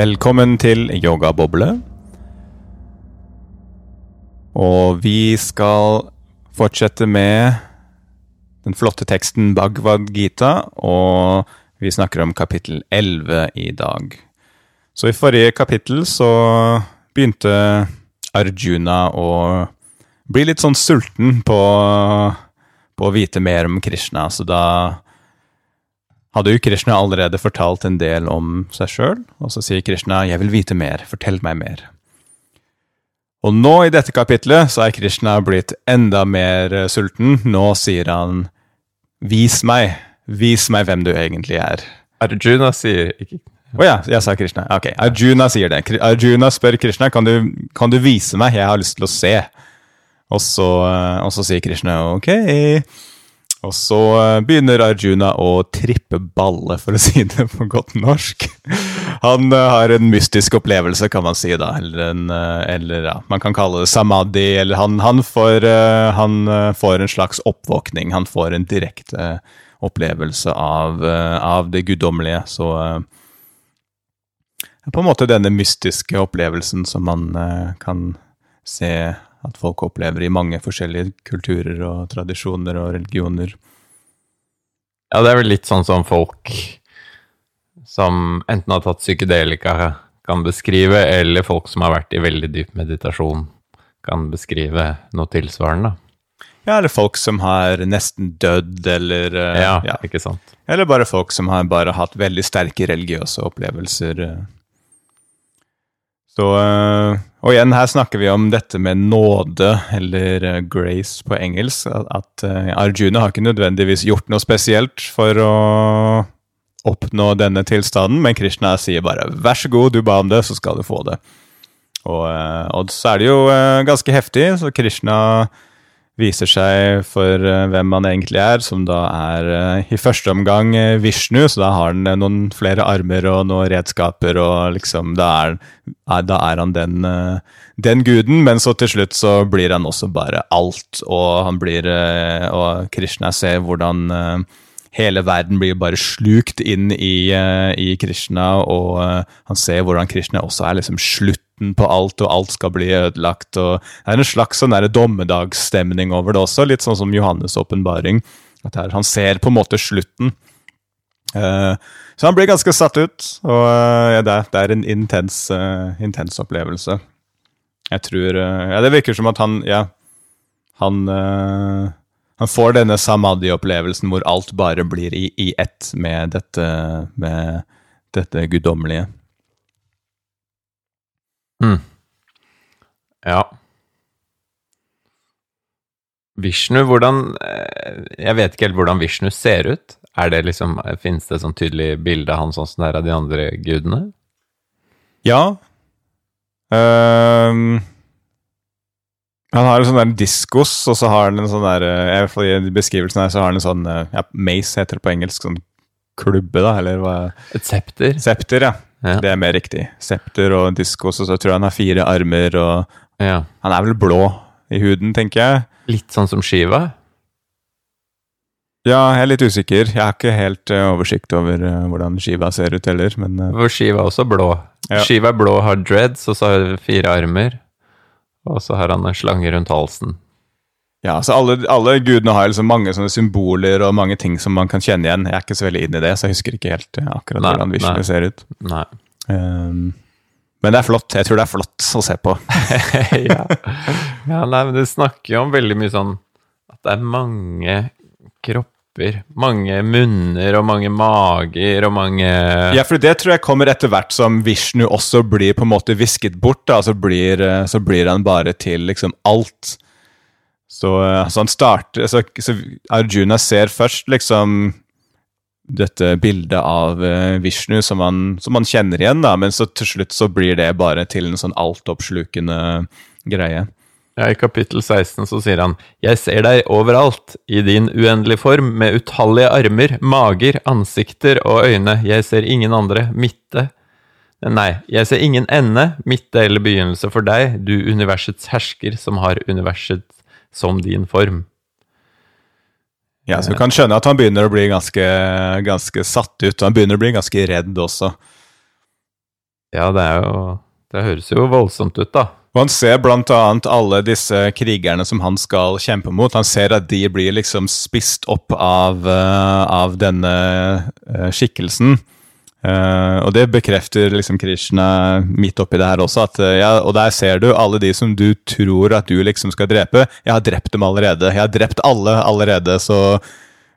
Velkommen til Yogaboble. Og vi skal fortsette med den flotte teksten Bhagavad Gita, og vi snakker om kapittel 11 i dag. Så i forrige kapittel så begynte Arjuna å bli litt sånn sulten på, på å vite mer om Krishna, så da hadde jo Krishna allerede fortalt en del om seg sjøl, og så sier Krishna 'jeg vil vite mer, fortell meg mer'. Og nå i dette kapitlet så er Krishna blitt enda mer eh, sulten. Nå sier han 'vis meg, vis meg hvem du egentlig er'. Arjuna sier ikke Å ja, jeg sa Krishna. Ok, Arjuna sier det. Arjuna spør Krishna kan du, kan du vise meg, jeg har lyst til å se. Og så, eh, og så sier Krishna ok. Og så eh, begynner Arjuna å trippe balle, for å si det på godt norsk. Han eh, har en mystisk opplevelse, kan man si, da. Eller, en, eh, eller ja, man kan kalle det samadhi. Eller han, han, får, han får en slags oppvåkning. Han får en direkte opplevelse av, av det guddommelige. Så på en måte denne mystiske opplevelsen som man kan se at folk opplever i mange forskjellige kulturer og tradisjoner og religioner. Ja, det er vel litt sånn som folk som enten har tatt psykedelika, kan beskrive, eller folk som har vært i veldig dyp meditasjon, kan beskrive noe tilsvarende. Ja, eller folk som har nesten dødd, eller eh, Ja, ja. ikke sant? Eller bare folk som har bare hatt veldig sterke religiøse opplevelser. eh. Så eh, Og igjen, her snakker vi om dette med nåde, eller eh, grace på engelsk. At, eh, Arjuna har ikke nødvendigvis gjort noe spesielt for å oppnå denne tilstanden, men Krishna sier bare 'vær så god, du ba om det, så skal du få det'. Og, eh, og så er det jo ganske heftig, så Krishna viser seg for eh, hvem han egentlig er, som da er eh, i første omgang eh, Vishnu, så da har han noen flere armer og noen redskaper, og liksom da er, da er han den, den guden, men så til slutt så blir han også bare alt, og han blir Og Krishna ser hvordan hele verden blir bare slukt inn i, i Krishna, og han ser hvordan Krishna også er liksom slutten på alt, og alt skal bli ødelagt. og Det er en slags sånn dommedagsstemning over det også, litt sånn som Johannes' åpenbaring. Han ser på en måte slutten. Uh, så han blir ganske satt ut, og uh, ja, det, er, det er en intens, uh, intens opplevelse. Jeg tror Ja, det virker som at han Ja, han han får denne samadhi-opplevelsen hvor alt bare blir i, i ett med dette, med dette guddommelige. Mm. Ja. Vishnu, hvordan eh, Jeg vet ikke helt hvordan Vishnu ser ut. Er det liksom, Fins det et sånn tydelig bilde av han sånn som det er av de andre gudene? Ja. Um, han har en sånn der diskos, og så har han en sånn der eh, i beskrivelsen her så har han en sånn eh, ja, Mace heter det på engelsk. Sånn klubbe, da, eller hva? Et septer? Septer, ja. Ja. Det er mer riktig. Septer og diskos, og så tror jeg han har fire armer, og ja. han er vel blå i huden, tenker jeg. Litt sånn som Shiva? Ja, jeg er litt usikker. Jeg har ikke helt eh, oversikt over eh, hvordan Shiva ser ut heller, men For Shiva er også blå. Ja. Shiva er blå, har dreads, og så har fire armer. Og så har han en slange rundt halsen. Ja, så alle, alle gudene har liksom mange sånne symboler og mange ting som man kan kjenne igjen. Jeg er ikke så veldig inne i det, så jeg husker ikke helt eh, akkurat Nei, hvordan Vishnu ser ut. Nei. Um, men det er flott. Jeg tror det er flott å se på. ja. ja, nei, men det snakker jo om veldig mye sånn at det er mange kropper, mange munner og mange mager og mange Ja, for det tror jeg kommer etter hvert som Vishnu også blir på en måte visket bort. da, Så blir, eh, så blir han bare til liksom alt. Så, eh, så han starter så, så Arjuna ser først liksom dette bildet av eh, Vishnu som han, som han kjenner igjen, da, men så til slutt så blir det bare til en sånn altoppslukende greie. Ja, I kapittel 16 så sier han Jeg ser deg overalt, i din uendelige form, med utallige armer, mager, ansikter og øyne. Jeg ser ingen andre, midte. Nei, jeg ser ingen ende, midte eller begynnelse for deg, du universets hersker som har universet som din form. Ja, så du kan skjønne at han begynner å bli ganske, ganske satt ut, og han begynner å bli ganske redd også. Ja, det er jo Det høres jo voldsomt ut, da. Og han ser blant annet alle disse krigerne som han skal kjempe mot. Han ser at de blir liksom spist opp av, uh, av denne uh, skikkelsen. Uh, og det bekrefter liksom Krishna midt oppi det her også. At, ja, og der ser du alle de som du tror at du liksom skal drepe. Jeg har drept dem allerede. Jeg har drept alle allerede. Så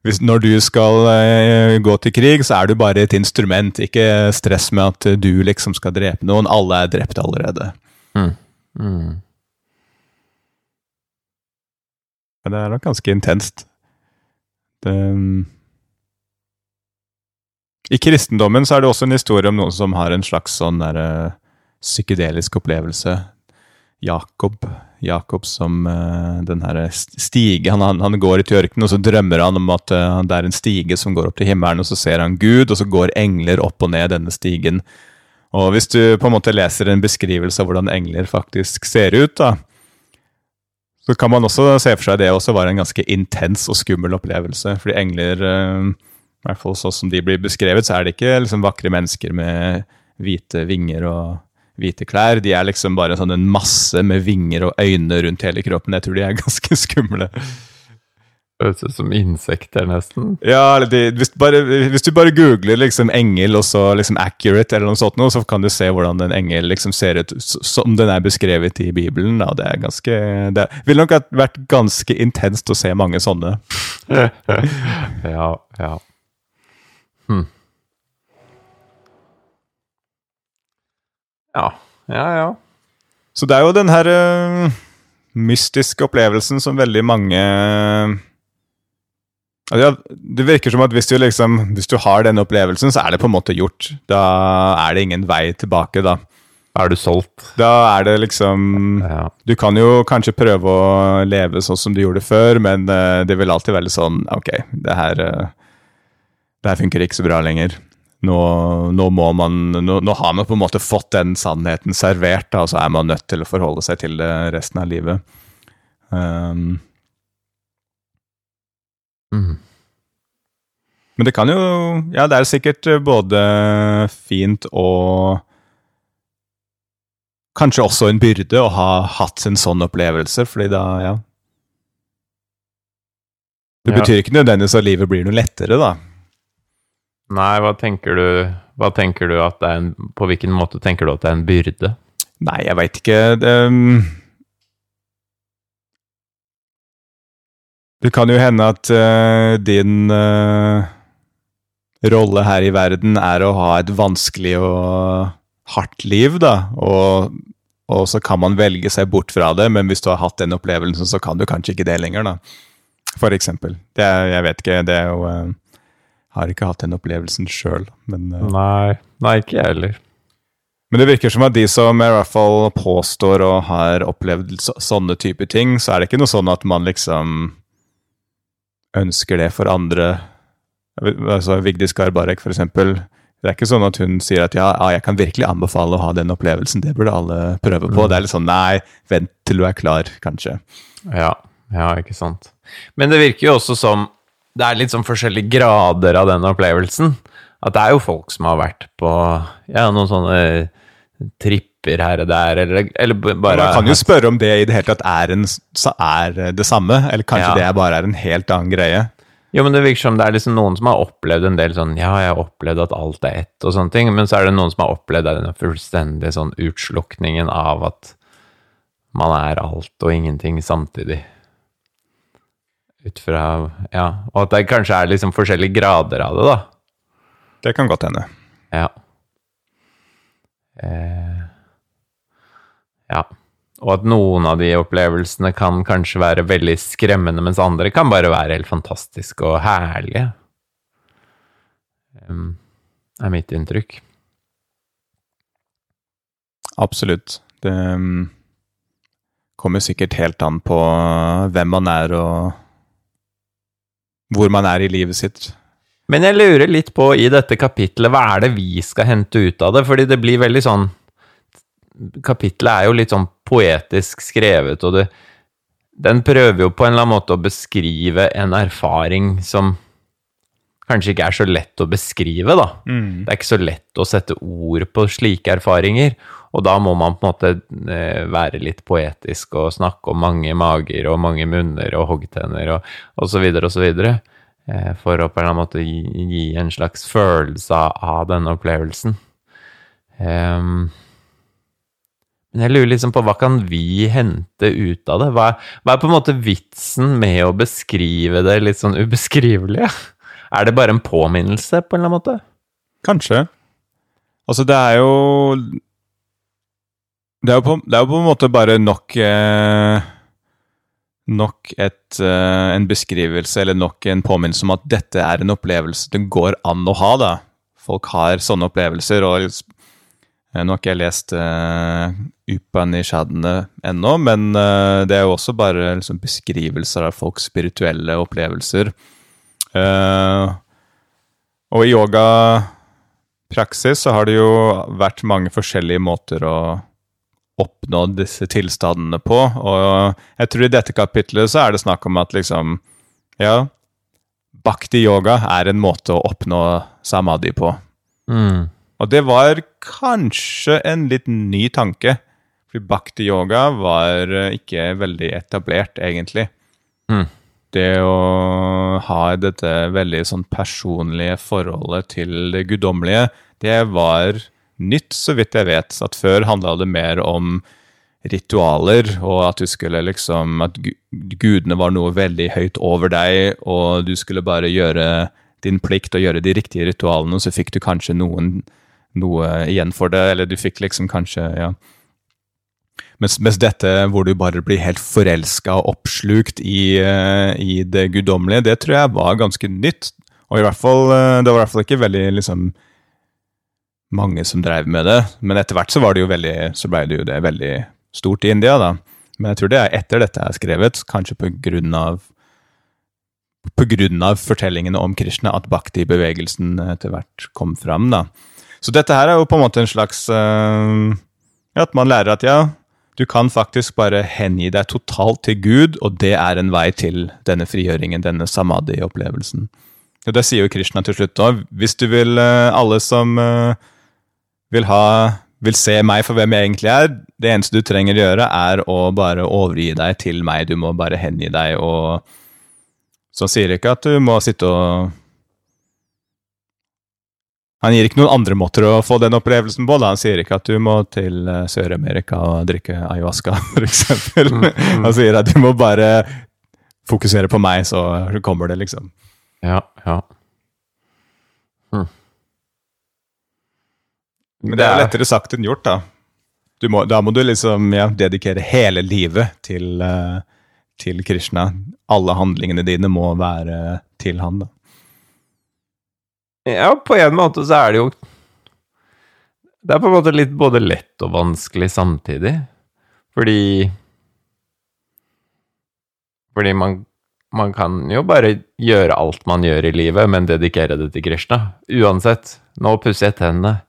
hvis, når du skal gå til krig, så er du bare et instrument. Ikke stress med at du liksom skal drepe noen. Alle er drept allerede. Mm. Mm. Det er nok ganske intenst. Det, I kristendommen så er det også en historie om noen som har en slags sånn der, uh, psykedelisk opplevelse. Jakob. Jakob som uh, den herre stige han, han, han, går ut i ørkenen, og så drømmer han om at uh, det er en stige som går opp til himmelen, og så ser han Gud, og så går engler opp og ned denne stigen. Og hvis du på en måte leser en beskrivelse av hvordan engler faktisk ser ut, da, så kan man også se for seg det også var en ganske intens og skummel opplevelse. Fordi engler, eh, i hvert fall sånn som de blir beskrevet, så er det ikke liksom vakre mennesker med hvite vinger og hvite klær. De er liksom bare sånn en masse med vinger og øyne rundt hele kroppen. Jeg tror de er ganske skumle. Høres ut som insekter, nesten. Ja, de, hvis, bare, hvis, du bare googler liksom engel og så liksom accurate, eller noe sånt, så kan du se hvordan en engel liksom ser ut som den er beskrevet i Bibelen. Da. Det er ganske Det ville nok vært ganske intenst å se mange sånne. ja, ja. Ja, ja, ja. Så det er jo den her uh, mystiske opplevelsen som veldig mange ja, det virker som at hvis du, liksom, hvis du har denne opplevelsen, så er det på en måte gjort. Da er det ingen vei tilbake, da. Er du solgt? Da er det liksom ja. Du kan jo kanskje prøve å leve sånn som du gjorde før, men uh, det vil alltid være litt sånn Ok, det her, uh, det her funker ikke så bra lenger. Nå, nå må man nå, nå, har man på en måte fått den sannheten servert, da, og så er man nødt til å forholde seg til det resten av livet. Um, Mm. Men det kan jo Ja, det er sikkert eh, både fint og Kanskje også en byrde å ha hatt en sånn opplevelse, fordi da, ja Det betyr ja. ikke nødvendigvis at livet blir noe lettere, da. Nei, hva tenker du Hva tenker du at det er en På hvilken måte tenker du at det er en byrde? Nei, jeg veit ikke. Det, um Det kan jo hende at uh, din uh, rolle her i verden er å ha et vanskelig og hardt liv, da. Og, og, så kan man velge seg bort fra det, men hvis du har hatt den opplevelsen, så kan du kanskje ikke det lenger, da. For eksempel. Det, jeg vet ikke, det er jo uh, Har ikke hatt den opplevelsen sjøl, men Nei. Nei, ikke jeg heller. Men det virker som at de som i hvert fall påstår og har opplevd så, sånne typer ting, så er det ikke noe sånn at man liksom ønsker det for andre. Altså Vigdis Garbarek, for eksempel. Det er ikke sånn at hun sier at ja, ja, jeg kan virkelig anbefale å ha den opplevelsen. Det burde alle prøve på. Mm. Det er litt sånn nei, vent til du er klar, kanskje. Ja, ja, ikke sant. Men det virker jo også som det er litt sånn forskjellige grader av den opplevelsen. At det er jo folk som har vært på ja, noen sånne tripper her og der, eller, eller bare Man kan jo spørre om det i det hele tatt er, en, er det samme, eller kanskje ja. det bare er en helt annen greie? Jo, men det virker som det er liksom noen som har opplevd en del sånn Ja, jeg har opplevd at alt er ett, og sånne ting, men så er det noen som har opplevd den fullstendige sånn utslukningen av at man er alt og ingenting samtidig. Ut fra Ja, og at det kanskje er liksom forskjellige grader av det, da. Det kan godt hende. Ja. Eh, ja. Og at noen av de opplevelsene kan kanskje være veldig skremmende, mens andre kan bare være helt fantastiske og herlige. Um, er mitt inntrykk. Absolutt. Det kommer sikkert helt an på hvem man er og hvor man er i livet sitt. Men jeg lurer litt på i dette kapitlet, hva er det vi skal hente ut av det? Fordi det blir veldig sånn Kapitlet er jo litt sånn poetisk skrevet, og det, den prøver jo på en eller annen måte å beskrive en erfaring som kanskje ikke er så lett å beskrive, da. Det er ikke så lett å sette ord på slike erfaringer. Og da må man på en måte eh, være litt poetisk og snakke om mange mager og mange munner og hoggtenner og, så videre og så videre. eh, For å på en eller annen måte gi, gi en slags følelse av denne opplevelsen. Um, men jeg lurer liksom på hva kan vi hente ut av det? Hva, hva er på en måte vitsen med å beskrive det litt sånn ubeskrivelige? Er det bare en påminnelse, på en eller annen måte? Kanskje. Altså, det er jo Det er jo på, er på en måte bare nok eh, Nok et, eh, en beskrivelse, eller nok en påminnelse om at dette er en opplevelse det går an å ha, da. Folk har sånne opplevelser, og eh, nå har ikke jeg lest eh, Upanishadene ennå, men eh, det er jo også bare liksom, beskrivelser av folks spirituelle opplevelser. Eh, og i yogapraksis så har det jo vært mange forskjellige måter å oppnå disse tilstandene på. Og jeg tror i dette kapitlet så er det snakk om at liksom Ja, bhakti yoga er en måte å oppnå samadhi på. Mm. Og det var kanskje en litt ny tanke. For bhakti yoga var eh, ikke veldig etablert, egentlig. Mm. Det å ha dette veldig sånn personlige forholdet til det guddommelige, det var nytt, så vidt jeg vet. At før handla det mer om ritualer, og at du skulle liksom At gudene var noe veldig høyt over deg, og du skulle bare gjøre din plikt og gjøre de riktige ritualene, og så fikk du kanskje noen, noe igjen for det, eller du fikk liksom kanskje Ja. Mens, mens dette hvor du bare blir helt forelska og oppslukt i, eh, i det guddommelige, det tror jeg var ganske nytt. Og i hvert fall, eh, det var i hvert fall ikke veldig liksom mange som drev med det. Men etter hvert så var det jo veldig, så ble det jo det veldig stort i India, da. Men jeg tror det er etter dette er skrevet, kanskje på grunn av fortellingene om Krishna, at bhakti-bevegelsen etter hvert kom fram. da. Så dette her er jo på en måte en slags uh, At man lærer at ja, du kan faktisk bare hengi deg totalt til Gud, og det er en vei til denne frigjøringen, denne samadhi-opplevelsen. Og Det sier jo Krishna til slutt òg. Hvis du vil, uh, alle som eh, vil ha vil se meg for hvem jeg egentlig er, det eneste du trenger å gjøre, er å bare overgi deg til meg. Du må bare hengi deg og Så han jeg ikke at du må sitte og Han gir ikke noen andre måter å få den opplevelsen på. da. Han sier ikke at du må til eh, Sør-Amerika og drikke ayahuasca, f.eks. Han sier at du må bare fokusere på meg, så kommer det, liksom. Ja, ja. Men det er lettere sagt enn gjort, da. Du må, da må du liksom ja, dedikere hele livet til, eh, til Krishna. Alle handlingene dine må være til han, da. Ja, på en måte så er det jo Det er på en måte litt både lett og vanskelig samtidig. Fordi Fordi man, man kan jo bare gjøre alt man gjør i livet, men dedikere det til Krishna. Uansett. Nå pusser jeg tennene.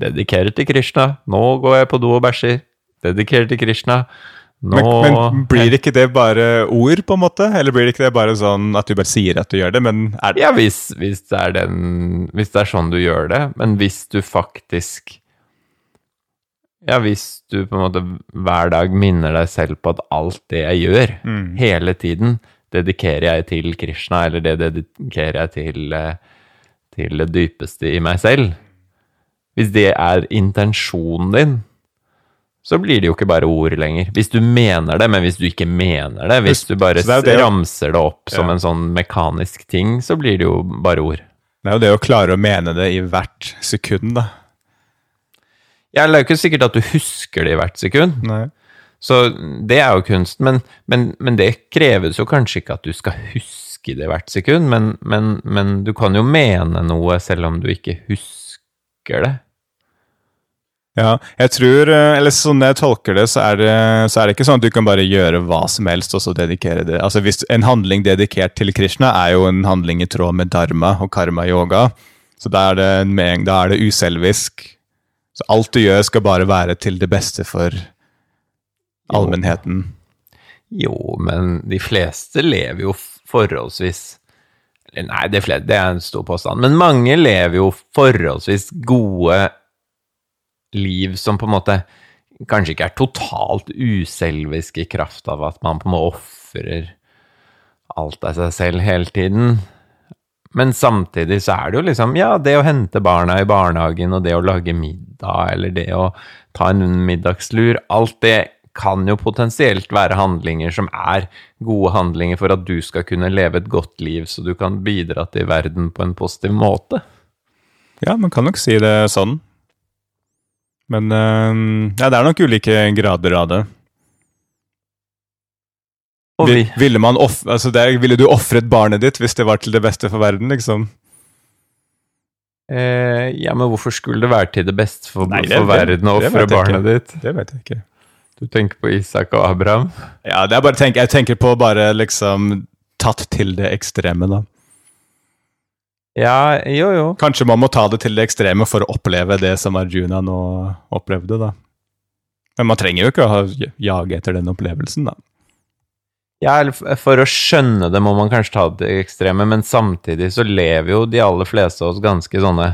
Dedikere til Krishna. Nå går jeg på do og bæsjer. Dedikere til Krishna. Nå Men, men blir ikke det bare ord, på en måte? Eller blir det ikke det bare sånn at du bare sier at du gjør det, men er det Ja, hvis, hvis, det er den, hvis det er sånn du gjør det, men hvis du faktisk Ja, hvis du på en måte hver dag minner deg selv på at alt det jeg gjør, Mm. hele tiden, dedikerer jeg til Krishna, eller det dedikerer jeg til, eh, til det dypeste i meg selv Hvis det er intensjonen din, så blir det jo ikke bare ord lenger. Hvis du mener det, men hvis du ikke mener det, hvis du bare det det ramser det opp som Ja. en sånn mekanisk ting, så blir det jo bare ord. Det er jo det å klare å mene det i hvert sekund, da. Ja, det er jo ikke sikkert at du husker det i hvert sekund, Nei. så det er jo kunst. Men, men, men det kreves jo kanskje ikke at du skal huske det i hvert sekund, men, men, men du kan jo mene noe selv om du ikke husker det. Ja, jeg tror, eh, eller sånn jeg tolker det, så det, så er det ikke sånn at du kan bare gjøre hva som helst og så dedikere det. Altså hvis En handling dedikert til Krishna er jo en handling i tråd med dharma og karma-yoga. Så da er, det da er det uselvisk. Så alt du gjør, skal bare være til det beste for allmennheten. Jo, men de fleste lever jo forholdsvis Nei, det, er flere, det er en stor påstand. Men mange lever jo forholdsvis gode liv som på en måte kanskje ikke er totalt uselvisk i kraft av at man på en måte ofrer alt av seg selv hele tiden. Men samtidig så er det jo liksom Ja, det å hente barna i barnehagen, og det å lage middag, eller det å ta en middagslur Alt det kan jo potensielt være handlinger som er gode handlinger for at du skal kunne leve et godt liv, så du kan bidra til verden på en positiv måte. Ja, man kan nok si det sånn. Men øh, ja, det er nok ulike grader av det. Vi, Ville, man off altså det, ville du ofret barnet ditt hvis det var til det beste for verden, liksom? eh, ja, men hvorfor skulle det være til det beste for, Nei, det- for verden å det ofre barnet ditt? Det vet jeg ikke. Du tenker på Isak og Abraham? Ja, tenk, Jeg tenker på bare liksom tatt til det ekstreme, da. Ja, jo, jo. Kanskje man må ta det til det ekstreme for å oppleve det som Arjuna nå opplevde, da. Men man trenger jo ikke å jage etter den opplevelsen, da. Ja, for å skjønne det må man kanskje ta det til ekstreme, men samtidig så lever jo de aller fleste av oss ganske sånne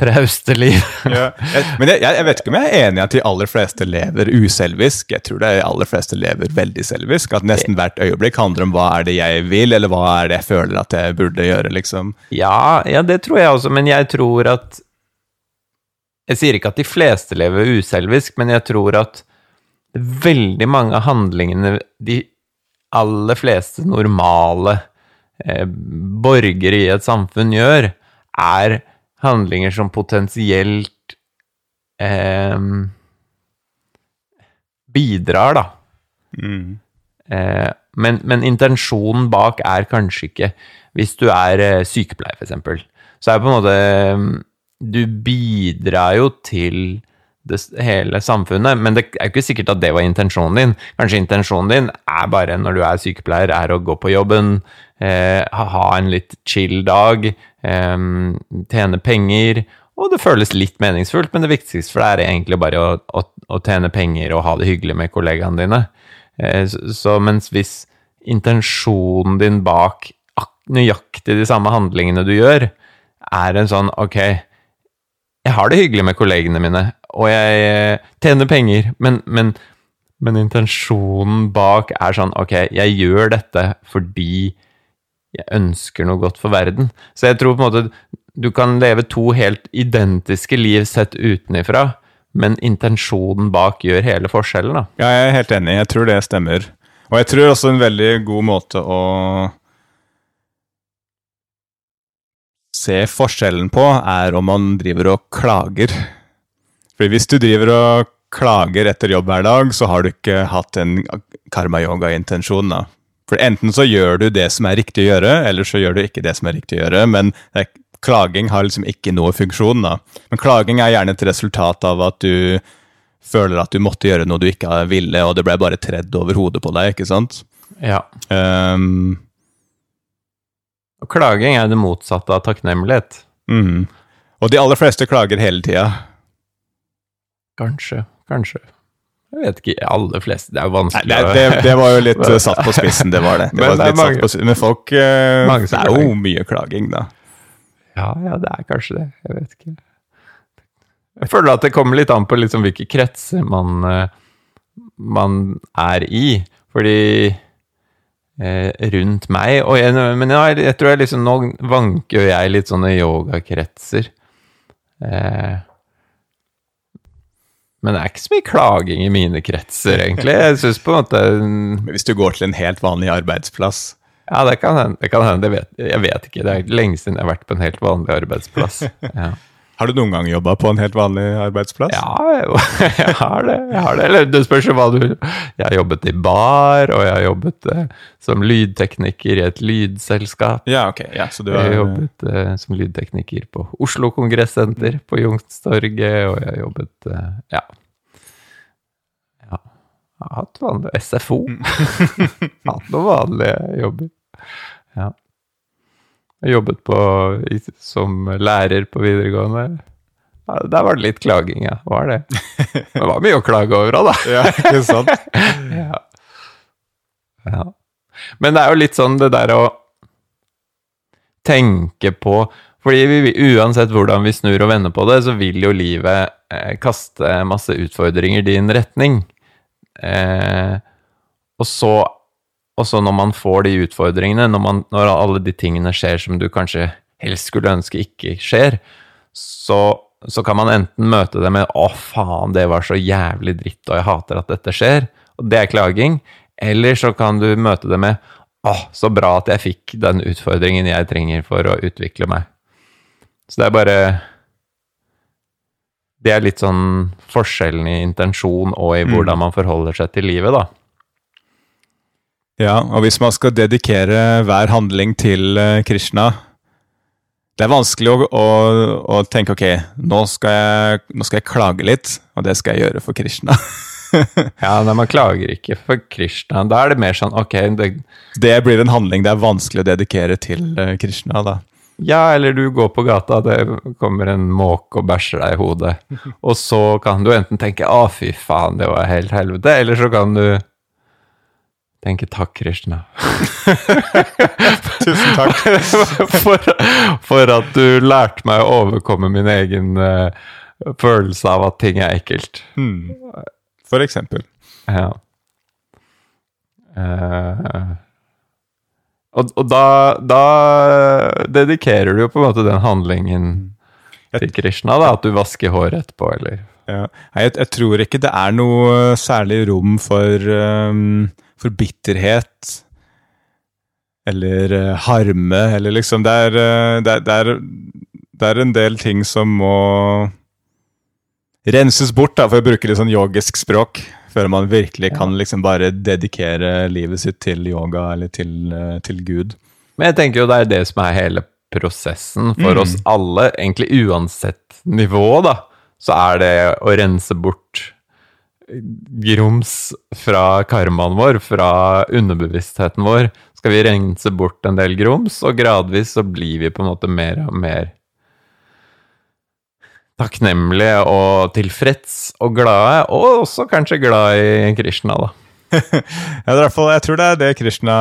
trauste liv. Jeg, men jeg, jeg vet ikke om jeg er enig i at de aller fleste lever uselvisk. Jeg tror de aller fleste lever veldig selvisk. At nesten hvert øyeblikk handler om hva er det jeg vil, eller hva er det jeg føler at jeg burde gjøre, liksom. Ja, ja, det tror jeg også, men jeg tror at Jeg sier ikke at de fleste lever uselvisk, men jeg tror at veldig mange av handlingene de aller fleste normale eh, borgere i et samfunn gjør, er handlinger som potensielt eh, bidrar, da. Mm. Eh, men, men intensjonen bak er kanskje ikke Hvis du er eh, sykepleier, f.eks., så er det på en måte mm, Du bidrar jo til det, hele samfunnet, men det er jo ikke sikkert at det var intensjonen din. Kanskje intensjonen din er bare, når du er sykepleier, er å gå på jobben, eh, ha ha en litt chill dag, eh, tjene penger, og det føles litt meningsfullt, men det viktigste for deg er egentlig bare å, å, å tjene penger og ha det hyggelig med kollegaene dine. Eh, Så, så mens hvis intensjonen din bak nøyaktig de samme handlingene du gjør, er en sånn ok, jeg har det hyggelig med kollegene mine, og jeg eh, tjener penger, men, men, men intensjonen bak er sånn ok, jeg gjør dette fordi jeg ønsker noe godt for verden. Så jeg tror på en måte du kan leve to helt identiske liv sett utenifra, men intensjonen bak gjør hele forskjellen, da. Ja, jeg er helt enig. Jeg tror det stemmer. Og jeg tror også en veldig god måte å se forskjellen på, er om man driver og klager. For hvis du driver og klager etter jobb hver dag, så har du ikke hatt en karma-yoga-intensjon. da. For enten så gjør du det som er riktig å gjøre, eller så gjør du ikke det som er riktig å gjøre. Men det, klaging har liksom ikke noe funksjon. da. Men klaging er gjerne et resultat av at du føler at du måtte gjøre noe du ikke ville, og det ble bare tredd over hodet på deg. ikke sant? Ja. Um, Og klaging er det motsatte av takknemlighet. Mm. Og de aller fleste klager hele tida. Kanskje. Kanskje. Jeg vet ikke. Aller fleste. Det er jo Nei, vanskelig det, det, det var jo litt satt på spissen, det var det. det, Men var det mange- på. Men folk eh, Det er jo mye klaging, da. Ja, ja, det er kanskje det. Jeg vet ikke. Jeg føler at det kommer litt an på liksom hvilke kretser man, eh, man er i. Fordi eh, rundt meg og jeg, Men ja, jeg tror jeg liksom nå vanker jeg litt sånne yogakretser. Eh, men det er ikke så mye klaging i mine kretser, egentlig. Jeg synes på en måte Men hvis du går til en helt vanlig arbeidsplass Ja, det kan hende. Det kan hende. Det vet, jeg vet ikke. Det er lenge siden jeg har vært på en helt vanlig arbeidsplass. Ja. Har du noen gang jobba på en helt vanlig arbeidsplass? Ja, jeg, jeg har det. Jeg har det. Eller det spørs hva du Jeg har jobbet i bar, og jeg har jobbet eh, som lydtekniker i et lydselskap. Ja, ok. Ja, så du Jeg har har jobbet eh, som lydtekniker på Oslo Kongressenter, på Youngstorget, og jeg har jobbet eh, ja. ja. Jeg har hatt vanlig SFO. hatt noen vanlige jobber. Ja. Jeg jobbet på, som lærer på videregående. Ja, der var det litt klaging, ja. Var det. Men det var mye å klage over òg, da. Ja, ikke sant? Ja. ja. Men det er jo litt sånn det der å tenke på Fordi vi, uansett hvordan vi snur og vender på det, så vil jo livet eh, kaste masse utfordringer din retning. Eh, og så og så når man får de utfordringene, når, man, når, alle de tingene skjer som du kanskje helst skulle ønske ikke skjer, så, så kan man enten møte det med 'Å, faen, det var så jævlig dritt, og jeg hater at dette skjer', og det er klaging. Eller så kan du møte det med 'Å, så bra at jeg fikk den utfordringen jeg trenger for å utvikle meg'. Så det er bare Det er litt sånn forskjellen i intensjon og i mm. hvordan man forholder seg til livet, da. Ja, og hvis man skal dedikere hver handling til uh, Krishna Det er vanskelig å, å, å tenke ok, nå skal, jeg, nå skal, jeg, klage litt, og det skal jeg gjøre for Krishna. ja, nei, man klager ikke for Krishna. Da er det mer sånn ok Det, det blir en handling det er vanskelig å dedikere til uh, Krishna, da. Ja, eller du går på gata, det kommer en måke og bæsjer deg i hodet. Og så kan du enten tenke 'Å, fy faen, det var helt helvete', eller så kan du tenker takk, Krishna. Tusen takk. for, for, at du lærte meg å overkomme min egen uh, følelse av at ting er ekkelt. Hmm. For eksempel. Ja. Uh, og, og da, da, dedikerer du jo på en måte den handlingen til Krishna, da, at du vasker håret etterpå, eller? Ja. Jeg, jeg, tror ikke det er noe særlig rom for um for bitterhet eller uh, harme, eller liksom det er, uh, det, det, er, det er, en del ting som må renses bort, da, for å bruke litt sånn yogisk språk, før man virkelig kan liksom bare dedikere livet sitt til yoga eller til, uh, til Gud. Men jeg tenker jo det er det som er hele prosessen for mm. oss alle, egentlig uansett nivå, da. Så er det å rense bort grums fra karmaen vår, fra underbevisstheten vår, skal vi rense bort en del grums, og gradvis så blir vi på en måte mer og mer takknemlige og tilfreds og glade, og også kanskje glad i Krishna, da. jeg tror det er det Krishna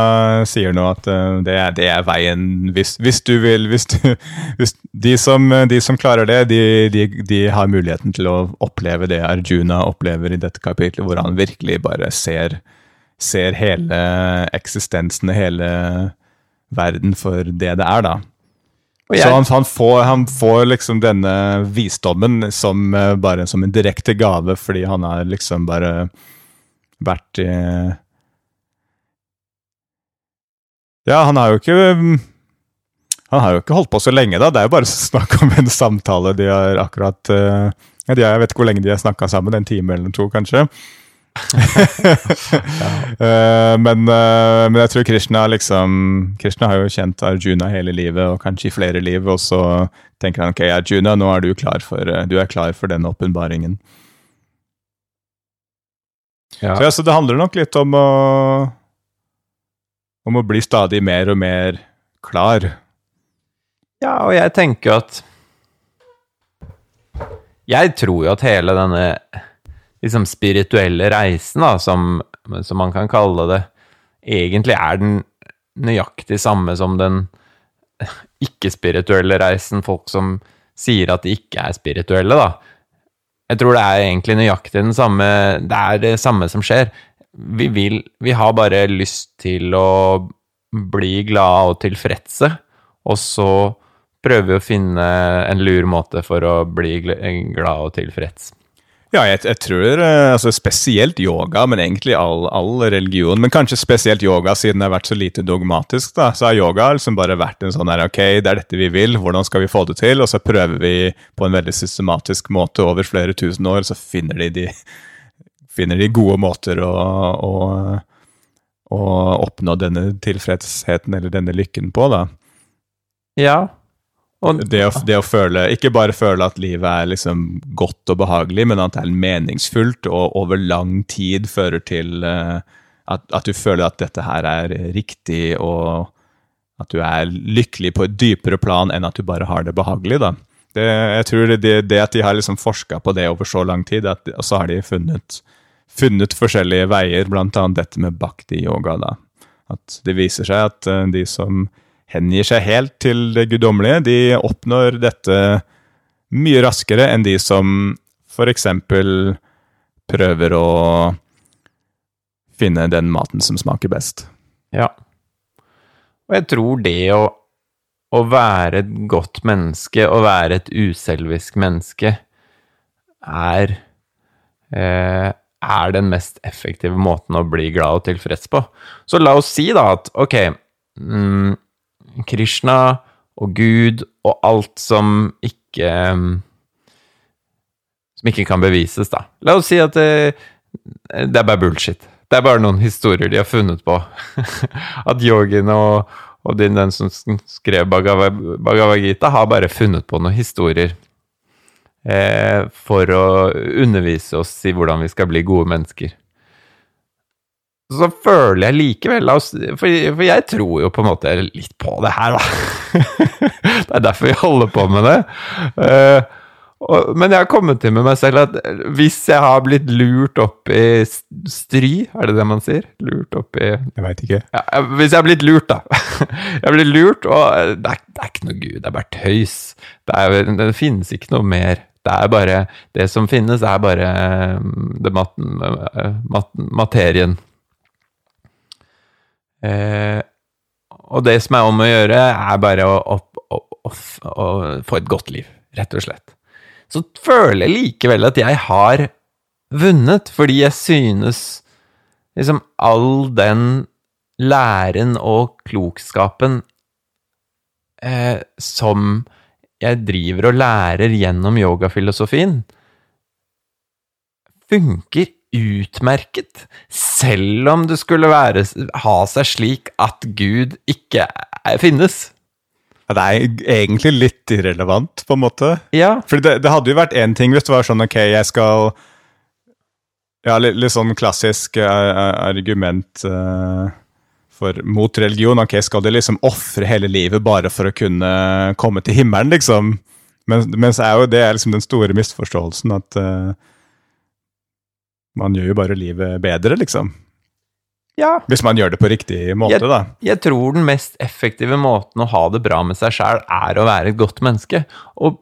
sier nå, at uh, det, er, det, er, veien hvis, hvis du vil hvis du, hvis de, som, de, som, klarer det, de, de, de, har muligheten til å oppleve det Arjuna opplever i dette kapitlet, hvor han virkelig bare ser, ser hele eksistensen, hele verden for det det er, da. Jeg... Så han, han, får, han, får, liksom denne visdommen som, uh, bare som en direkte gave, fordi han er liksom bare vært i Ja, han har jo ikke Han har jo ikke holdt på så lenge, da. Det er jo bare snakk om en samtale de har akkurat uh, ja, Jeg vet ikke hvor lenge de har snakka sammen. En time eller to, kanskje. ja. uh, men, uh, men, jeg tror Krishna liksom Krishna har jo kjent Arjuna hele livet, og kanskje i flere liv, og så tenker han ok, Arjuna, nå er du klar for, du er klar for den åpenbaringen. Ja. Så, ja, så, det handler nok litt om å Om å bli stadig mer og mer klar. Ja, og jeg tenker at Jeg tror jo at hele denne liksom spirituelle reisen, da, som, som man kan kalle det, egentlig er den nøyaktig samme som den ikke-spirituelle reisen. Folk som sier at de ikke er spirituelle, da. Jeg tror det er egentlig nøyaktig den samme Det er det samme som skjer. Vi vil Vi har bare lyst til å bli glade og tilfredse, og så prøver vi å finne en lur måte for å bli glad og tilfreds. Ja, jeg, jeg, tror eh, altså spesielt yoga, men egentlig all, all, religion. Men kanskje spesielt yoga, siden det har vært så lite dogmatisk. da, Så har yoga liksom bare vært en sånn her, ok, det er dette vi vil, hvordan skal vi få det til? Og så prøver vi på en veldig systematisk måte over flere tusen år, så finner de, de, finner de gode måter å, å, å oppnå denne tilfredsheten eller denne lykken på, da. Ja, det, å, det, å, føle, Ikke bare føle at livet er liksom godt og behagelig, men at det er meningsfullt og over lang tid fører til uh, at, at, du føler at dette her er riktig, og at du er lykkelig på et dypere plan enn at du bare har det behagelig. da. Det, jeg tror det, det, at de har liksom forska på det over så lang tid, at, og så har de funnet, funnet forskjellige veier, bl.a. dette med bhakti-yoga. da. At det viser seg at uh, de som hengir seg helt til det guddommelige, de oppnår dette mye raskere enn de som f.eks. prøver å finne den maten som smaker best. Ja. Og jeg tror det å, å være et godt menneske, å være et uselvisk menneske, er eh, er den mest effektive måten å bli glad og tilfreds på. Så la oss si da at ok, mm, Krishna og Gud og alt som ikke Som ikke kan bevises, da. La oss si at det, det er bare bullshit. Det er bare noen historier de har funnet på. At yogien og, og den, den, som skrev Bhagavad Gita, har bare funnet på noen historier eh, for å undervise oss i hvordan vi skal bli gode mennesker. Så føler jeg likevel for, for jeg tror jo på en måte litt på det her, da. det er derfor vi holder på med det. Eh, og, men jeg har kommet til med meg selv at hvis jeg har blitt lurt opp i stry, er det det man sier? Lurt opp i Jeg veit ikke. Ja, hvis jeg har blitt lurt, da. Jeg har blitt lurt, og det er, det er ikke noe gud, det er bare tøys. Det, er, det, finnes ikke noe mer. Det er bare Det som finnes, er bare det mat, mat, materien. Eh, og det som er om å gjøre, er bare å, å, å, å få et godt liv, rett og slett. Så føler jeg likevel at jeg har vunnet, fordi jeg synes liksom all den læren og klokskapen eh, som jeg driver og lærer gjennom yogafilosofien, funker utmerket, selv om det skulle være, ha seg slik at Gud ikke finnes. Ja, det er egentlig litt irrelevant, på en måte. Ja. For det, det, hadde jo vært én ting hvis det var sånn ok, jeg skal Ja, litt, litt sånn klassisk uh, argument uh, for, mot religion. Ok, skal de liksom ofre hele livet bare for å kunne komme til himmelen, liksom? Men, mens er jo det er liksom den store misforståelsen at uh, man gjør jo bare livet bedre, liksom. Ja. Hvis man gjør det på riktig måte, jeg, da. Jeg tror den mest effektive måten å ha det bra med seg sjæl, er å være et godt menneske. Og,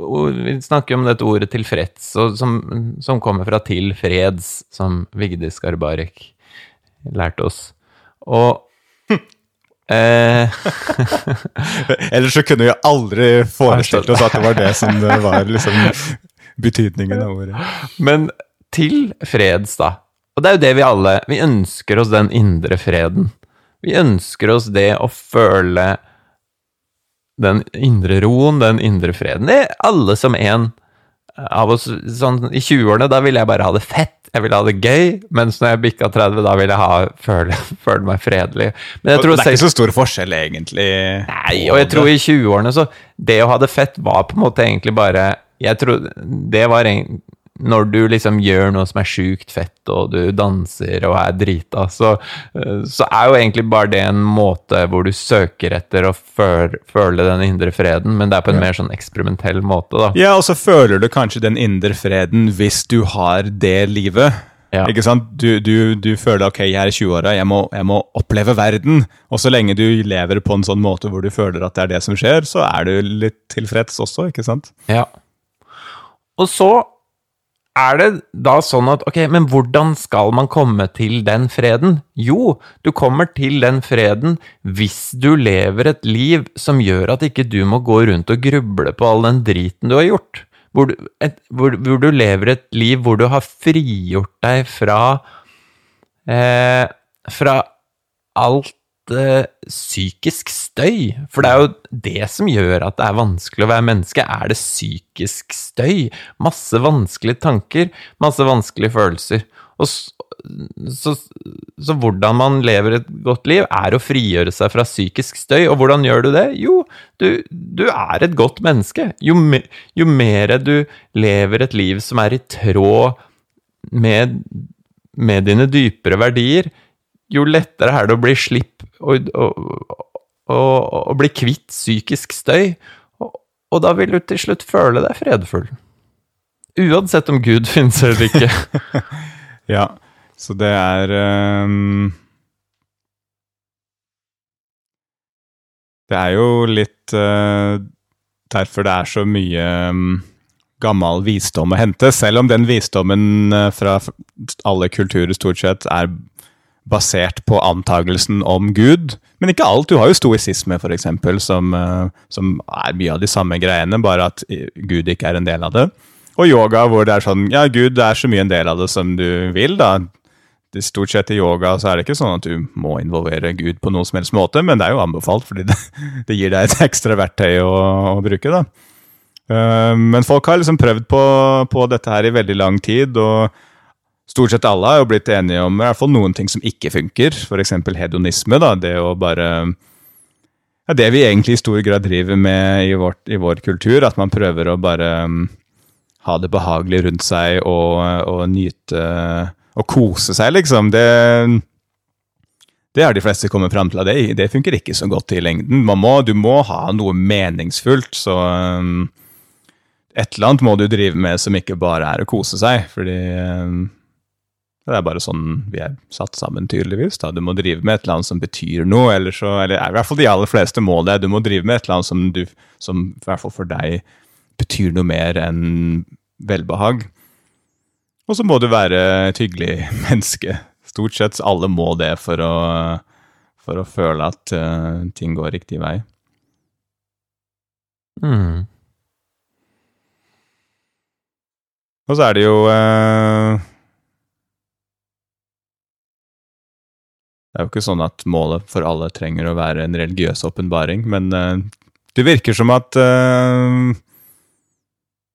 og vi snakker om dette ordet 'tilfreds', som, som, kommer fra 'tilfreds', som Vigdis Garbarek lærte oss. Og eh, Ellers så kunne vi aldri forestilt oss at det var det som var liksom betydningen av ordet. Men tilfreds, da og det er jo det vi alle Vi ønsker oss den indre freden. Vi ønsker oss det å føle den indre roen, den indre freden. Det er alle som en av oss sånn I 20-årene, da ville jeg bare ha det fett. Jeg ville ha det gøy. Mens når jeg bikka 30, da ville jeg ha, føle, føle meg fredelig. Men det er ikke så stor forskjell, egentlig. Nei, og jeg tror i 20-årene så Det å ha det fett var på en måte egentlig bare Jeg tror det var egentlig når du liksom gjør noe som er sjukt fett, og du danser og er drita, så, eh, så, er jo egentlig bare det en måte hvor du søker etter å føle, føle den indre freden, men det er på en ja. mer sånn eksperimentell måte, da. Ja, og så føler du kanskje den indre freden hvis du har det livet. Ja. Ikke sant? Du, du, du, føler ok, jeg er i 20-åra, jeg, jeg, må oppleve verden. Og så lenge du lever på en sånn måte hvor du føler at det er det som skjer, så er du litt tilfreds også, ikke sant? Ja. Og så er det da sånn at ok, men hvordan skal man komme til den freden? Jo, du kommer til den freden hvis du lever et liv som gjør at ikke du må gå rundt og gruble på all den driten du har gjort. Hvor du, et, hvor, hvor du lever et liv hvor du har frigjort deg fra eh, Fra alt psykisk støy. For det er jo det som gjør at det er vanskelig å være menneske, er det psykisk støy. Masse vanskelige tanker, masse vanskelige følelser. Og så, så, så, hvordan man lever et godt liv, er å frigjøre seg fra psykisk støy. Og hvordan gjør du det? Jo, du, du er et godt menneske. Jo, me, jo mer du lever et liv som er i tråd med, med dine dypere verdier, jo lettere er det å bli slipp og, og, og, og bli kvitt psykisk støy. Og, da vil du til slutt føle deg fredfull. Uansett om Gud finnes eller ikke. ja, så det er um Det er jo litt uh, derfor det er så mye um, gammel visdom å hente, selv om den visdommen uh, fra alle kulturer stort sett er basert på antagelsen om Gud. Men ikke alt. Du har jo stoisisme, f.eks., som, uh, som er mye av de samme greiene, bare at Gud ikke er en del av det. Og yoga, hvor det er sånn Ja, Gud er så mye en del av det som du vil, da stort sett i yoga så er det ikke sånn at du må involvere Gud på noen som helst måte, men det er jo anbefalt, fordi det, det gir deg et ekstra verktøy å, å bruke. da. Uh, men folk har liksom prøvd på, på, dette her i veldig lang tid, og stort sett alle har jo blitt enige om i hvert fall noen ting som ikke funker. F.eks. hedonisme. da, Det å bare ja, Det vi egentlig i stor grad driver med i, vårt, i vår kultur, at man prøver å bare um, ha det behagelig rundt seg og, og nyte og kose seg, liksom, det det har de fleste kommet fram til. Det, det funker ikke så godt i lengden. Må, du må ha noe meningsfullt. Så um, et eller annet må du drive med som ikke bare er å kose seg. Fordi um, det er bare sånn vi er satt sammen, tydeligvis. Da. Du må drive med et eller annet som betyr noe. Eller, så, eller i hvert fall de aller fleste må det. Du må drive med et eller annet som, du, som i hvert fall for deg betyr noe mer enn velbehag. Og så må du være et hyggelig menneske. Stort sett alle må det for å, for å føle at uh, ting går riktig vei. Mm. Og så er det jo uh, Det er jo ikke sånn at målet for alle trenger å være en religiøs åpenbaring, men uh, det virker som at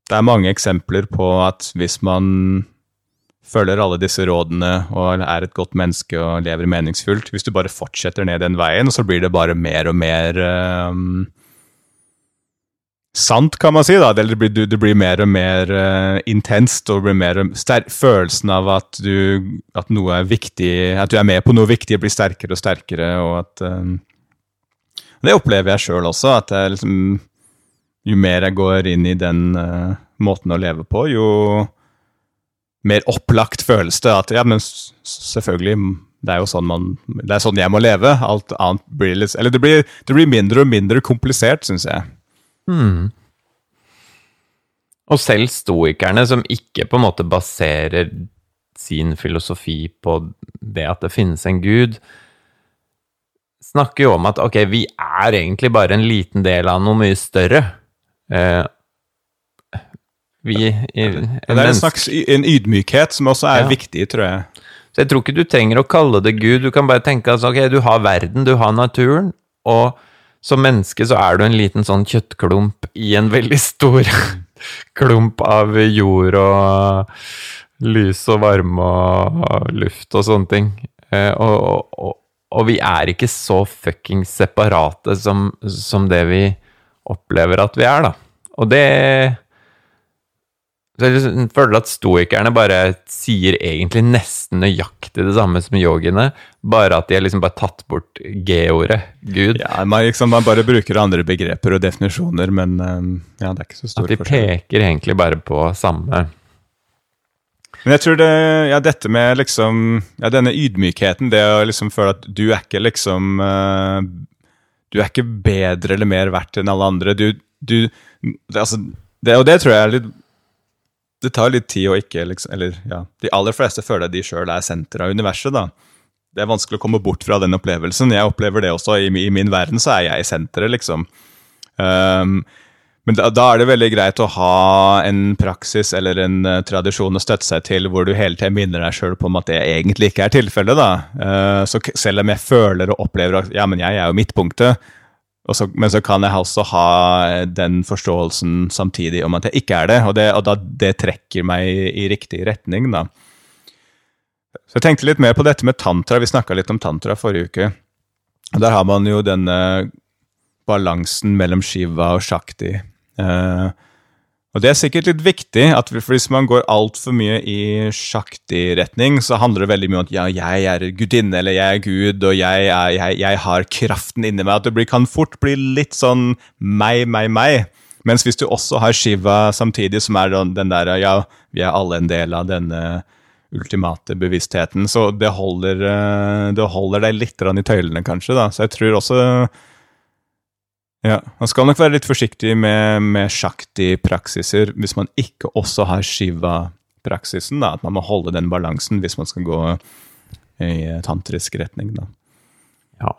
det er mange eksempler på at hvis man følger alle disse rådene og er et godt menneske og lever meningsfullt. Hvis du bare fortsetter ned den veien, så blir det bare mer og mer um, sant, kan man si. da, det blir, det blir mer og mer uh, intenst, og blir mer følelsen av at, du, at noe er viktig, at du er med på noe viktig, blir sterkere og sterkere. og at um, Det opplever jeg sjøl også. at jeg liksom, Jo mer jeg går inn i den uh, måten å leve på, jo mer opplagt føles det at ja, men selvfølgelig det er jo sånn man, det er sånn jeg må leve. Alt annet blir litt Eller det blir, det blir mindre og mindre komplisert, syns jeg. Mm. Og selv stoikerne, som ikke på en måte baserer sin filosofi på det at det finnes en gud, snakker jo om at ok, vi er egentlig bare en liten del av noe mye større. Eh, vi, en det er en slags en ydmykhet som også er ja. viktig, tror jeg. Så jeg tror ikke du trenger å kalle det Gud. Du kan bare tenke at ok, du har verden, du har naturen, og som menneske så er du en liten sånn kjøttklump i en veldig stor klump av jord og lys og varme og luft og sånne ting. Eh, og, og, og vi er ikke så fuckings separate som, som det vi opplever at vi er, da. Og det så jeg føler at stoikerne bare sier egentlig nesten nøyaktig det samme som yogiene, bare at de har liksom bare tatt bort G-ordet, Gud. Ja, man, liksom, man, bare bruker andre begreper og definisjoner, men um, ja, det er ikke så stor forskjell. At de peker egentlig bare på samme men jeg tror det, ja, dette med liksom Ja, denne ydmykheten, det å liksom føle at du er ikke liksom uh, Du er ikke bedre eller mer verdt enn alle andre. Du, du det, altså, det, Og det tror jeg er litt det tar litt tid å ikke liksom, Eller ja, de aller fleste føler at de sjøl er senteret av universet, da. Det er vanskelig å komme bort fra den opplevelsen. Jeg opplever det også. I, i min verden så er jeg senteret, liksom. Um, men da, da, er det veldig greit å ha en praksis eller en uh, tradisjon å støtte seg til hvor du hele tiden minner deg sjøl på om at det egentlig ikke er tilfellet. Uh, så selv om jeg føler og opplever at ja, men jeg er jo midtpunktet, så, men så kan jeg også ha den forståelsen samtidig om at jeg ikke er det, og det, og da, det trekker meg i, i, riktig retning, da. Så jeg tenkte litt mer på dette med tantra. Vi snakka litt om tantra forrige uke. Og Der har man jo denne balansen mellom Shiva og Shakti. Uh, og det er sikkert litt viktig, at hvis man går altfor mye i sjaktig retning, så handler det veldig mye om at ja, jeg er gudinne, eller jeg er gud, og jeg, er, jeg, jeg har kraften inni meg. At det blir, kan fort bli litt sånn meg, meg, meg. Mens hvis du også har Shiva samtidig, som er den der ja, vi er alle en del av denne ultimate bevisstheten, så det holder, eh, det holder deg litt i tøylene, kanskje. da. Så jeg tror også Ja, Man skal nok være litt forsiktig med, med sjakti-praksiser hvis man ikke også har shiva-praksisen. At man må holde den balansen hvis man skal gå i tantrisk retning. da. Ja.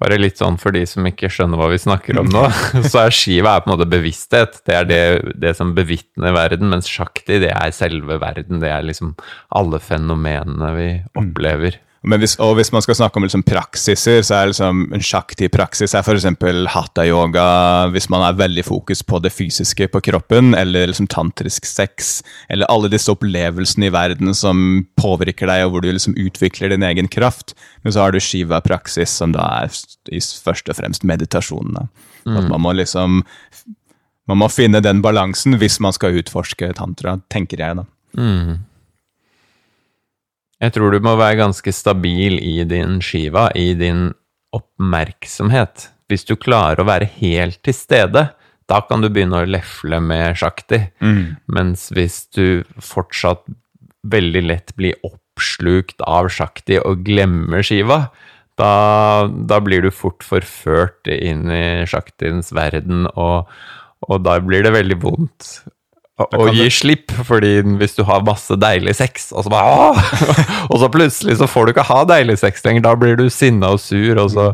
Bare litt sånn for de som ikke skjønner hva vi snakker om nå, så er Shiva er på en måte bevissthet. Det er det, det som bevitner verden, mens Shakti det er selve verden. Det er liksom alle fenomenene vi opplever. Men hvis, og hvis man skal snakke om liksom praksiser, så er liksom en shakti-praksis er f.eks. hatha-yoga hvis man er veldig fokus på det fysiske på kroppen, eller liksom tantrisk sex, eller alle disse opplevelsene i verden som påvirker deg, og hvor du liksom utvikler din egen kraft. Men så har du shiva-praksis, som da er i først og fremst meditasjonene. Mm. Man må liksom man må finne den balansen hvis man skal utforske tantra, tenker jeg, da. Mm. Jeg tror du må være ganske stabil i din skiva, i din oppmerksomhet. Hvis du klarer å være helt til stede, da kan du begynne å lefle med sjakti. Mm. Mens hvis du fortsatt veldig lett blir oppslukt av sjakti og glemmer skiva, da, da blir du fort forført inn i sjaktiens verden, og, og da blir det veldig vondt å gi slipp, fordi hvis du har masse deilig sex, og så bare Og så plutselig så får du ikke ha deilig sex lenger, da blir du sinna og sur, og så,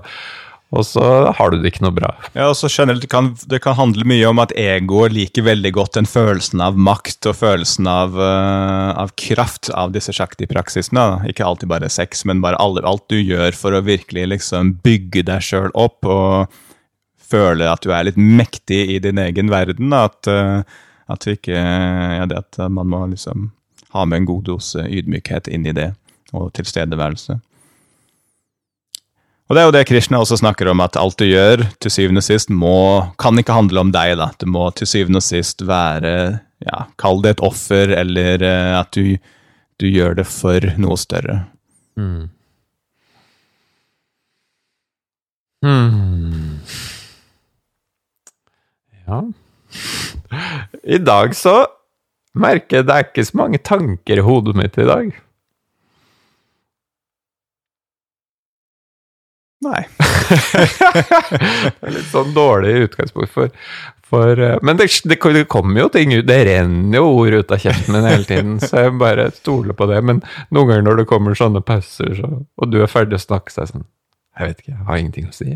og så har du det ikke noe bra. Ja, og så generelt, det kan, det kan handle mye om at egoet liker veldig godt den følelsen av makt og følelsen av, uh, av kraft av disse shakti-praksisene. Ikke alltid bare sex, men bare alle, alt du gjør for å virkelig liksom bygge deg sjøl opp og føle at du er litt mektig i din egen verden. At, eh, at, vi ikke, ja, at man må liksom ha med en god dose ydmykhet inn i det, og tilstedeværelse. Og det er jo det Krishna også snakker om, at alt du gjør, til syvende og sist, må, kan ikke handle om deg. da. Det må til syvende og sist være ja, Kall det et offer, eller eh, at du, du gjør det for noe større. Mm. Hmm. Ja I dag så merker jeg det er ikke så mange tanker i hodet mitt i dag. Nei. det er litt sånn dårlig utgangspunkt for, for eh, Men det, det, det kommer jo ting ut, det renner jo ord ut av kjeften min hele tiden, så jeg bare stoler på det. Men noen ganger når det kommer sånne pauser, så, og du er ferdig å snakke, så er jeg sånn Jeg vet ikke, jeg har ingenting å si.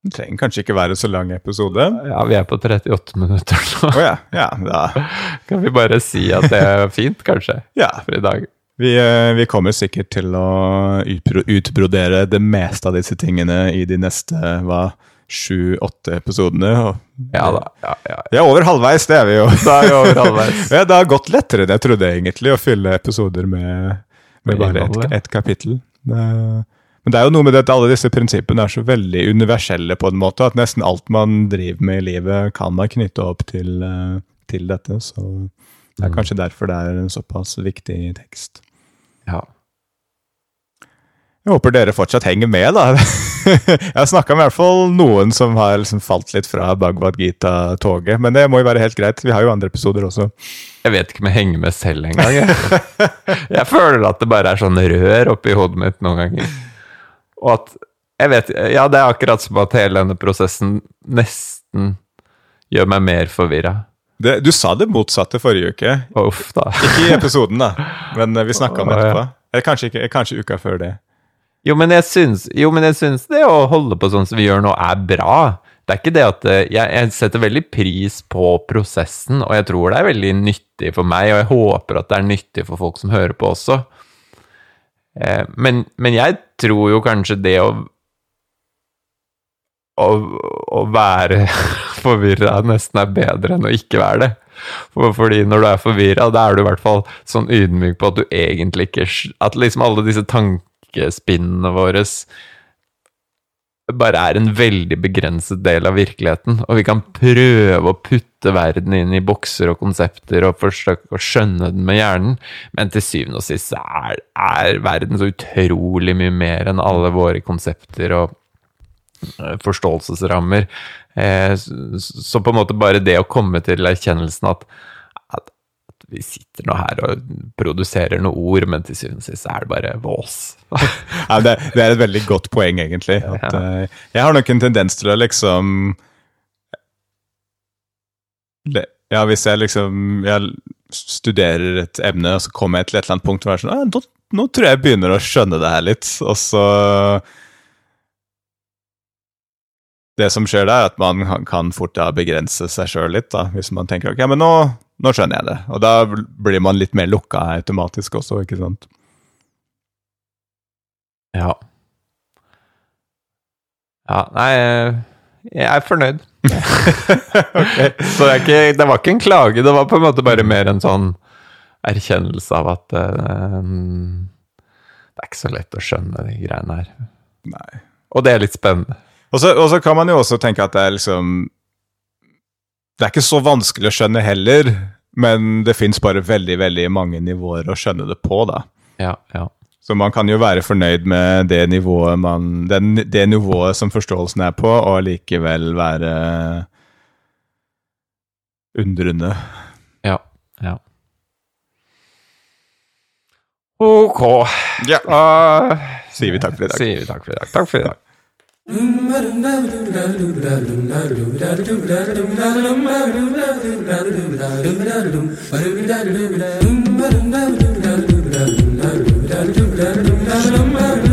Det trenger kanskje ikke være så lang episode. Ja, vi er på 38 minutter nå. Oh, ja, ja, da. Kan vi bare si at det er fint, kanskje, ja. for i dag? Vi, eh, vi kommer sikkert til å utbrodere det meste av disse tingene i de neste hva, sju-åtte episodene. Ja da. Ja, ja. ja. ja, over halvveis, det er vi jo. Da er vi over halvveis. Ja, det har gått lettere enn jeg trodde egentlig, å fylle episoder med, med Med bare ett et kapittel. Det- Men det er jo noe med det at alle disse prinsippene er så veldig universelle på en måte, at nesten alt man driver med i livet, kan man knytte opp til, eh, til dette. Så det er Mm. kanskje derfor det er en såpass viktig tekst. Ja. Jeg håper dere fortsatt henger med, da. Jeg har snakka med i hvert fall noen som har liksom falt litt fra Bhagavad Gita-toget, men det må jo være helt greit. Vi har jo andre episoder også. Jeg vet ikke om jeg henger med selv engang. Jeg. jeg føler at det bare er sånn rør oppi hodet mitt noen ganger. Og at jeg vet, Ja, det er akkurat som at hele denne prosessen nesten gjør meg mer forvirra. Du sa det motsatte forrige uke. Uff, da. Ikke i episoden, da, men eh, vi snakka om det etterpå. Eller kanskje, ikke, kanskje uka før det. Jo, men syns, jo, men jeg syns det å holde på sånn som vi gjør nå, er bra. Det er ikke det at eh, jeg, jeg setter veldig pris på prosessen, og jeg tror det er veldig nyttig for meg, og jeg håper at det er nyttig for folk som hører på også. Eh, men, men jeg tror jo kanskje det å å, å være forvirra nesten er bedre enn å ikke være det. For, fordi når du er forvirra, da er du i hvert fall sånn ydmyk på at du egentlig ikke At liksom alle disse tankespinnene våre bare er en veldig begrenset del av virkeligheten, og vi kan prøve å putte putte verden inn i bokser og konsepter og forsøke å skjønne den med hjernen, men til syvende og sist er, er verden så utrolig mye mer enn alle våre konsepter og eh, forståelsesrammer. Eh, så på en måte bare det å komme til erkjennelsen at, at vi sitter nå her og produserer noen ord, men til syvende og sist er det bare vås. ja, det, det, er et veldig godt poeng, egentlig. At, ja. Jeg har nok en tendens til å liksom det, ja, hvis jeg liksom jeg studerer et emne, og så kommer jeg til et eller annet punkt hvor jeg er sånn ah, nå, nå, tror jeg jeg begynner å skjønne det her litt, og så Det som skjer da, er at man kan fort da begrense seg sjøl litt, da, hvis man tenker ok, men nå, nå skjønner jeg det. Og da blir man litt mer lukka automatisk også, ikke sant? Ja. Ja, nei Jeg er fornøyd. okay. Så det, ikke, det, var ikke en klage, det var på en måte bare mer en sånn erkjennelse av at uh, det er ikke så lett å skjønne de greiene her. Nei. Og det er litt spennende. Og så, kan man jo også tenke at det er liksom Det er ikke så vanskelig å skjønne heller, men det fins bare veldig, veldig mange nivåer å skjønne det på, da. Ja, ja. Så man kan jo være fornøyd med det nivået, man, det, det nivået som forståelsen er på, og likevel være undrende. Ja. ja. Ok. Ja. Uh, sier vi takk for i dag. Sier vi takk for i dag. Takk for i dag. Mm. dum dum dum dum dum